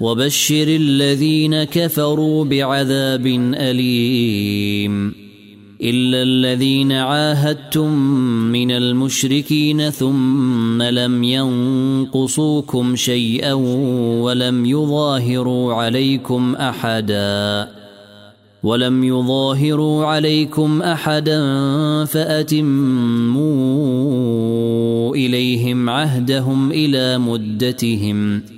وبشر الذين كفروا بعذاب أليم. إلا الذين عاهدتم من المشركين ثم لم ينقصوكم شيئا ولم يظاهروا عليكم أحدا. ولم يظاهروا عليكم أحدا فأتموا إليهم عهدهم إلى مدتهم.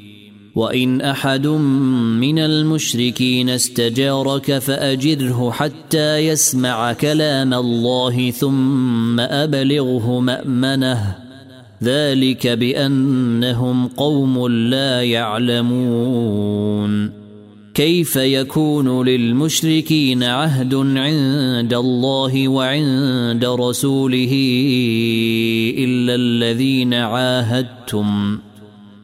وإن أحد من المشركين استجارك فأجره حتى يسمع كلام الله ثم أبلغه مأمنه. ذلك بأنهم قوم لا يعلمون. كيف يكون للمشركين عهد عند الله وعند رسوله إلا الذين عاهدتم؟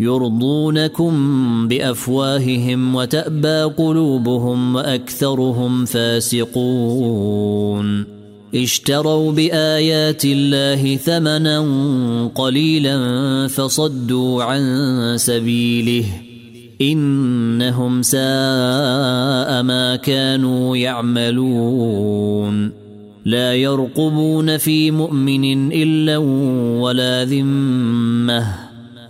يرضونكم بأفواههم وتأبى قلوبهم وأكثرهم فاسقون. اشتروا بآيات الله ثمنا قليلا فصدوا عن سبيله. إنهم ساء ما كانوا يعملون. لا يرقبون في مؤمن إلا ولا ذمة.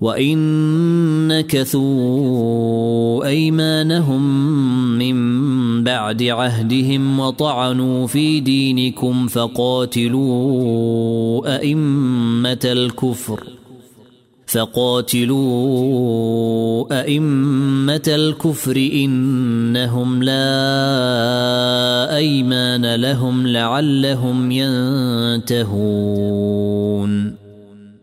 وان نكثوا ايمانهم من بعد عهدهم وطعنوا في دينكم فقاتلوا أئمة الكفر فقاتلوا أئمة الكفر إنهم لا أيمان لهم لعلهم ينتهون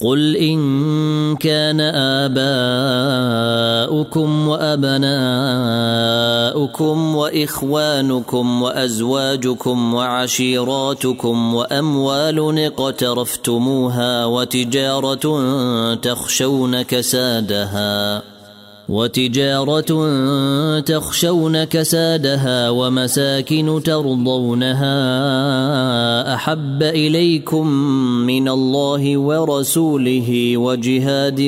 قل ان كان اباؤكم وابناؤكم واخوانكم وازواجكم وعشيراتكم واموال اقترفتموها وتجاره تخشون كسادها وتجارة تخشون كسادها ومساكن ترضونها أحب إليكم من الله ورسوله وجهاد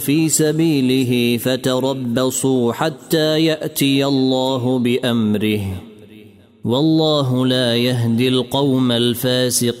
في سبيله فتربصوا حتى يأتي الله بأمره. والله لا يهدي القوم الفاسقين.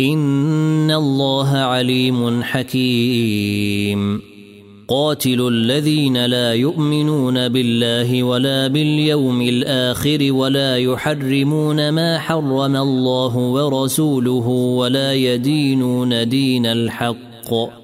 ان الله عليم حكيم. قاتلوا الذين لا يؤمنون بالله ولا باليوم الآخر ولا يحرمون ما حرم الله ورسوله ولا يدينون دين الحق.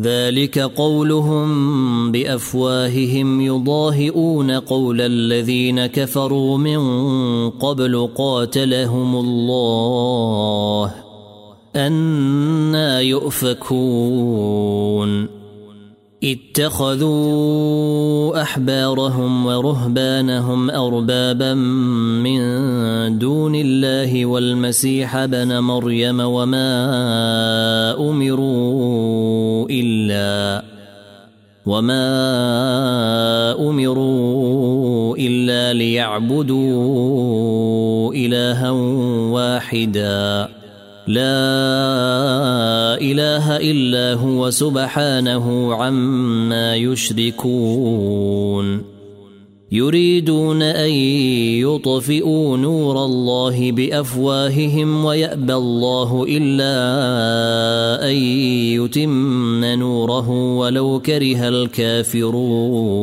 ذلك قولهم بأفواههم يضاهئون قول الذين كفروا من قبل قاتلهم الله أنا يؤفكون. اتخذوا أحبارهم ورهبانهم أربابا من دون الله والمسيح ابن مريم وما أمروا إلا وما أمروا إلا ليعبدوا إلها واحدا. لا إله إلا هو سبحانه عما يشركون. يريدون أن يطفئوا نور الله بأفواههم ويأبى الله إلا أن يتم نوره ولو كره الكافرون.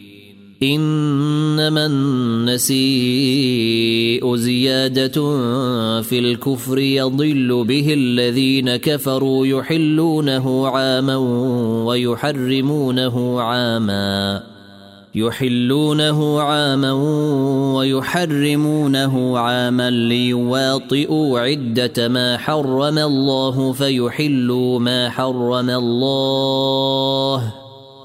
إنما النسيء زيادة في الكفر يضل به الذين كفروا يحلونه عاما ويحرمونه عاما يحلونه عاما ويحرمونه عاما ليواطئوا عدة ما حرم الله فيحلوا ما حرم الله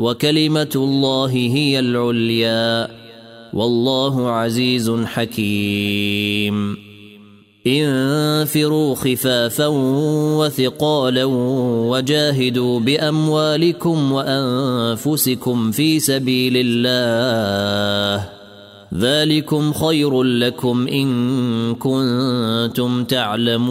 وكلمة الله هي العليا. والله عزيز حكيم. انفروا خفافا وثقالا وجاهدوا بأموالكم وأنفسكم في سبيل الله. ذلكم خير لكم إن كنتم تعلمون.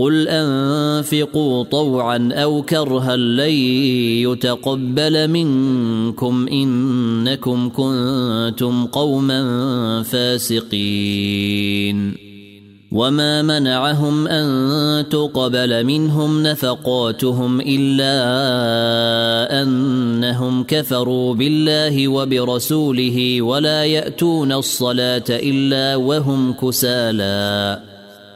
قل أنفقوا طوعا أو كرها لن يتقبل منكم إنكم كنتم قوما فاسقين. وما منعهم أن تقبل منهم نفقاتهم إلا أنهم كفروا بالله وبرسوله ولا يأتون الصلاة إلا وهم كسالى.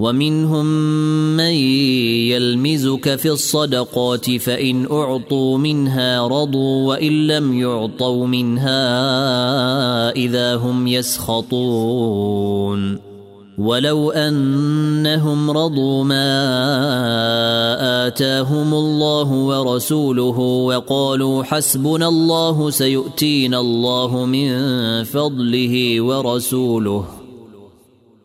ومنهم من يلمزك في الصدقات فإن أعطوا منها رضوا وإن لم يعطوا منها إذا هم يسخطون. ولو أنهم رضوا ما آتاهم الله ورسوله وقالوا حسبنا الله سيؤتينا الله من فضله ورسوله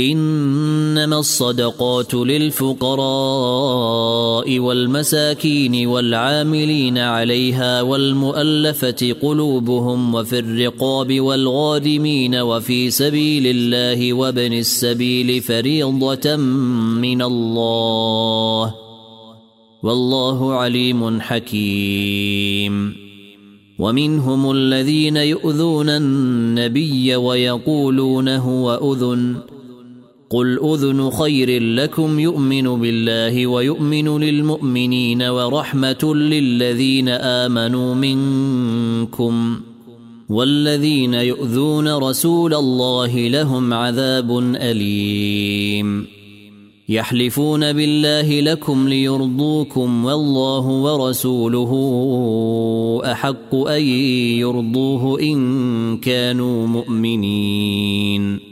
إنما الصدقات للفقراء والمساكين والعاملين عليها والمؤلفة قلوبهم وفي الرقاب والغارمين وفي سبيل الله وابن السبيل فريضة من الله. والله عليم حكيم. ومنهم الذين يؤذون النبي ويقولون هو اذن قل اذن خير لكم يؤمن بالله ويؤمن للمؤمنين ورحمه للذين امنوا منكم والذين يؤذون رسول الله لهم عذاب اليم يحلفون بالله لكم ليرضوكم والله ورسوله احق ان يرضوه ان كانوا مؤمنين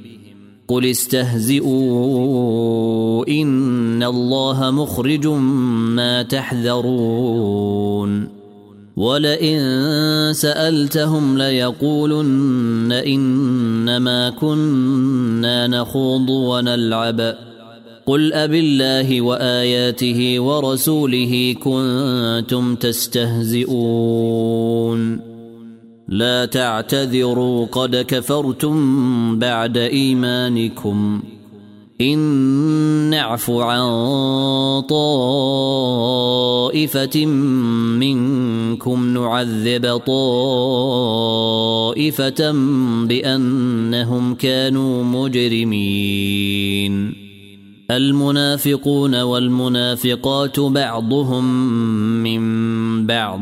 قل استهزئوا إن الله مخرج ما تحذرون. ولئن سألتهم ليقولن إنما كنا نخوض ونلعب. قل أبالله الله وآياته ورسوله كنتم تستهزئون. لا تعتذروا قد كفرتم بعد إيمانكم. إن نعف عن طائفة منكم نعذب طائفة بأنهم كانوا مجرمين. المنافقون والمنافقات بعضهم من بعض.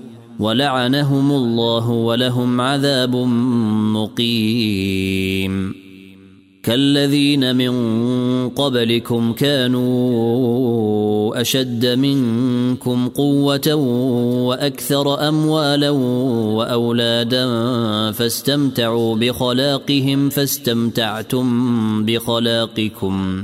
ولعنهم الله ولهم عذاب مقيم. كالذين من قبلكم كانوا أشد منكم قوة وأكثر أموالا وأولادا فاستمتعوا بخلاقهم فاستمتعتم بخلاقكم.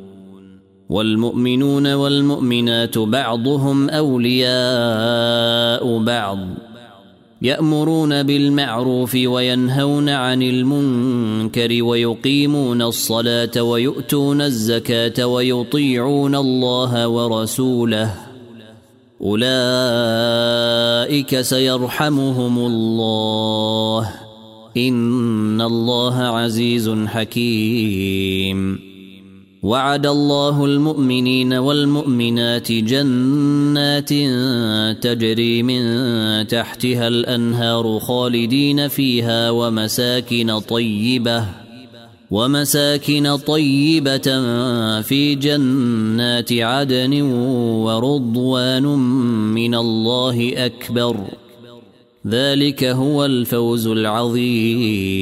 والمؤمنون والمؤمنات بعضهم أولياء بعض يأمرون بالمعروف وينهون عن المنكر ويقيمون الصلاة ويؤتون الزكاة ويطيعون الله ورسوله أولئك سيرحمهم الله إن الله عزيز حكيم وعد الله المؤمنين والمؤمنات جنات تجري من تحتها الأنهار خالدين فيها ومساكن طيبة ومساكن طيبة في جنات عدن ورضوان من الله أكبر. ذلك هو الفوز العظيم.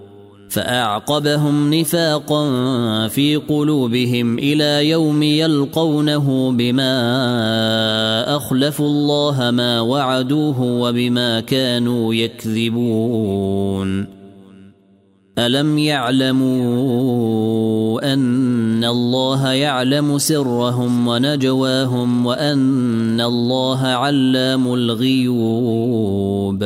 فأعقبهم نفاقا في قلوبهم إلى يوم يلقونه بما اخلفوا الله ما وعدوه وبما كانوا يكذبون. ألم يعلموا أن الله يعلم سرهم ونجواهم وأن الله علام الغيوب؟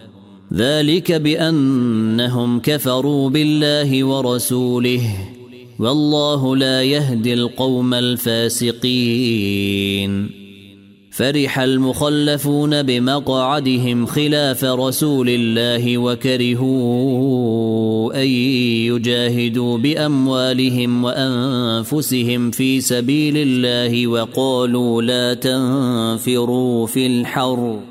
ذلك بأنهم كفروا بالله ورسوله والله لا يهدي القوم الفاسقين. فرح المخلفون بمقعدهم خلاف رسول الله وكرهوا أن يجاهدوا بأموالهم وأنفسهم في سبيل الله وقالوا لا تنفروا في الحر.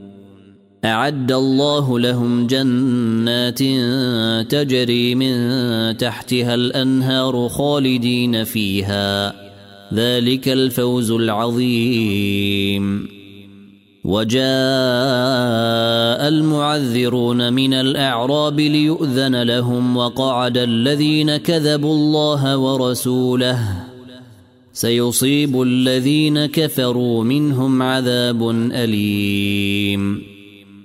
أعد الله لهم جنات تجري من تحتها الأنهار خالدين فيها. ذلك الفوز العظيم. وجاء المعذرون من الأعراب ليؤذن لهم وقعد الذين كذبوا الله ورسوله. سيصيب الذين كفروا منهم عذاب أليم.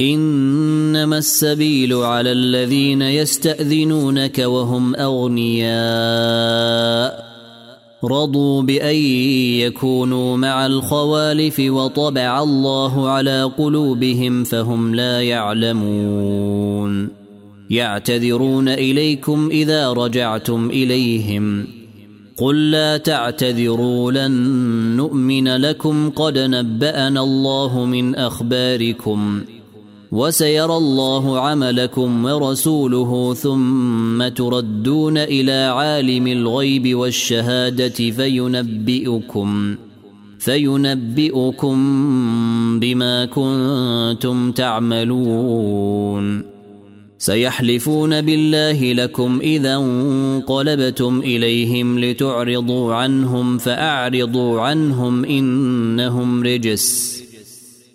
إنما السبيل على الذين يستأذنونك وهم أغنياء. رضوا بأن يكونوا مع الخوالف وطبع الله على قلوبهم فهم لا يعلمون. يعتذرون إليكم إذا رجعتم إليهم. قل لا تعتذروا لن نؤمن لكم. قد نبأنا الله من أخباركم. وسيرى الله عملكم ورسوله ثم تردون إلى عالم الغيب والشهادة فينبئكم فينبئكم بما كنتم تعملون. سيحلفون بالله لكم إذا انقلبتم إليهم لتعرضوا عنهم فأعرضوا عنهم إنهم رجس.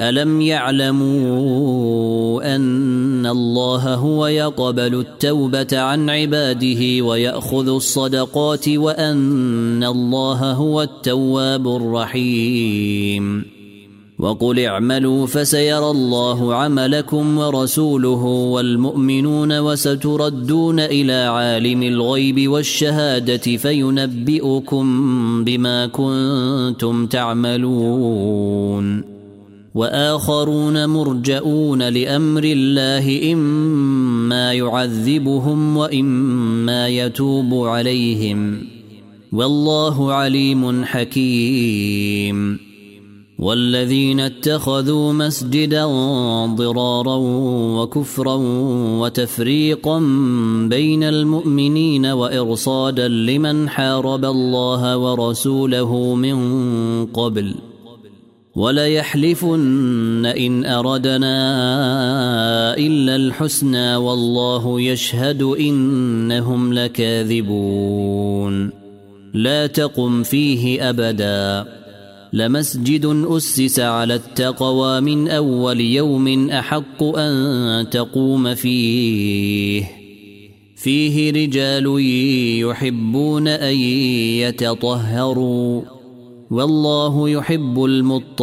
الم يعلموا ان الله هو يقبل التوبه عن عباده وياخذ الصدقات وان الله هو التواب الرحيم وقل اعملوا فسيرى الله عملكم ورسوله والمؤمنون وستردون إلى عالم الغيب والشهاده فينبئكم بما كنتم تعملون وآخرون مرجئون لأمر الله إما يعذبهم وإما يتوب عليهم والله عليم حكيم والذين اتخذوا مسجدا ضرارا وكفرا وتفريقا بين المؤمنين وإرصادا لمن حارب الله ورسوله من قبل وليحلفن إن أردنا إلا الحسنى والله يشهد إنهم لكاذبون. لا تقم فيه أبدا. لمسجد أسس على التقوى من أول يوم أحق أن تقوم فيه. فيه رجال يحبون أن يتطهروا. والله يحب المطهرين.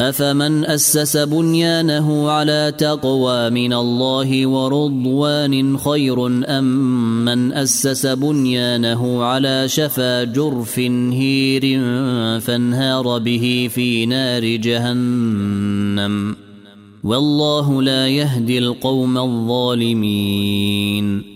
أفمن أسس بنيانه على تقوى من الله ورضوان خير أم من أسس بنيانه على شفا جرف هير فانهار به في نار جهنم؟ والله لا يهدي القوم الظالمين.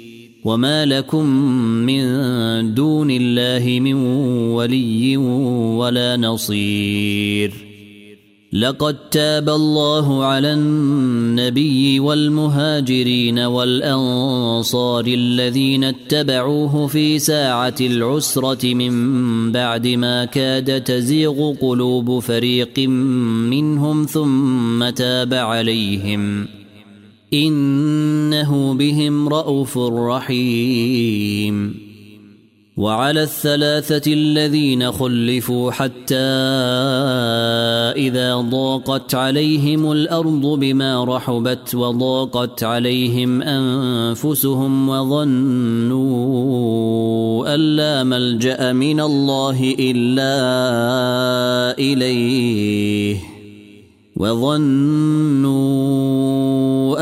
وما لكم من دون الله من ولي ولا نصير لقد تاب الله على النبي والمهاجرين والانصار الذين اتبعوه في ساعه العسره من بعد ما كاد تزيغ قلوب فريق منهم ثم تاب عليهم إنه بهم رءوف رحيم. وعلى الثلاثة الذين خلفوا حتى إذا ضاقت عليهم الأرض بما رحبت وضاقت عليهم أنفسهم وظنوا أن لا ملجأ من الله إلا إليه وظنوا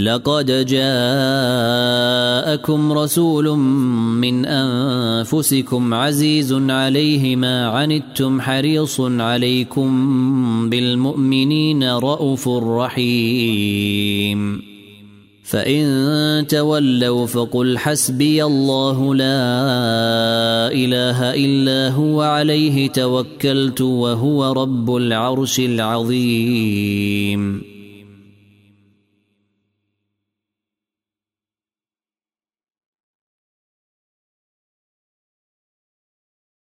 لقد جاءكم رسول من أنفسكم عزيز عليه ما عنتم حريص عليكم بالمؤمنين رءوف رحيم. فإن تولوا فقل حسبي الله لا إله إلا هو عليه توكلت وهو رب العرش العظيم.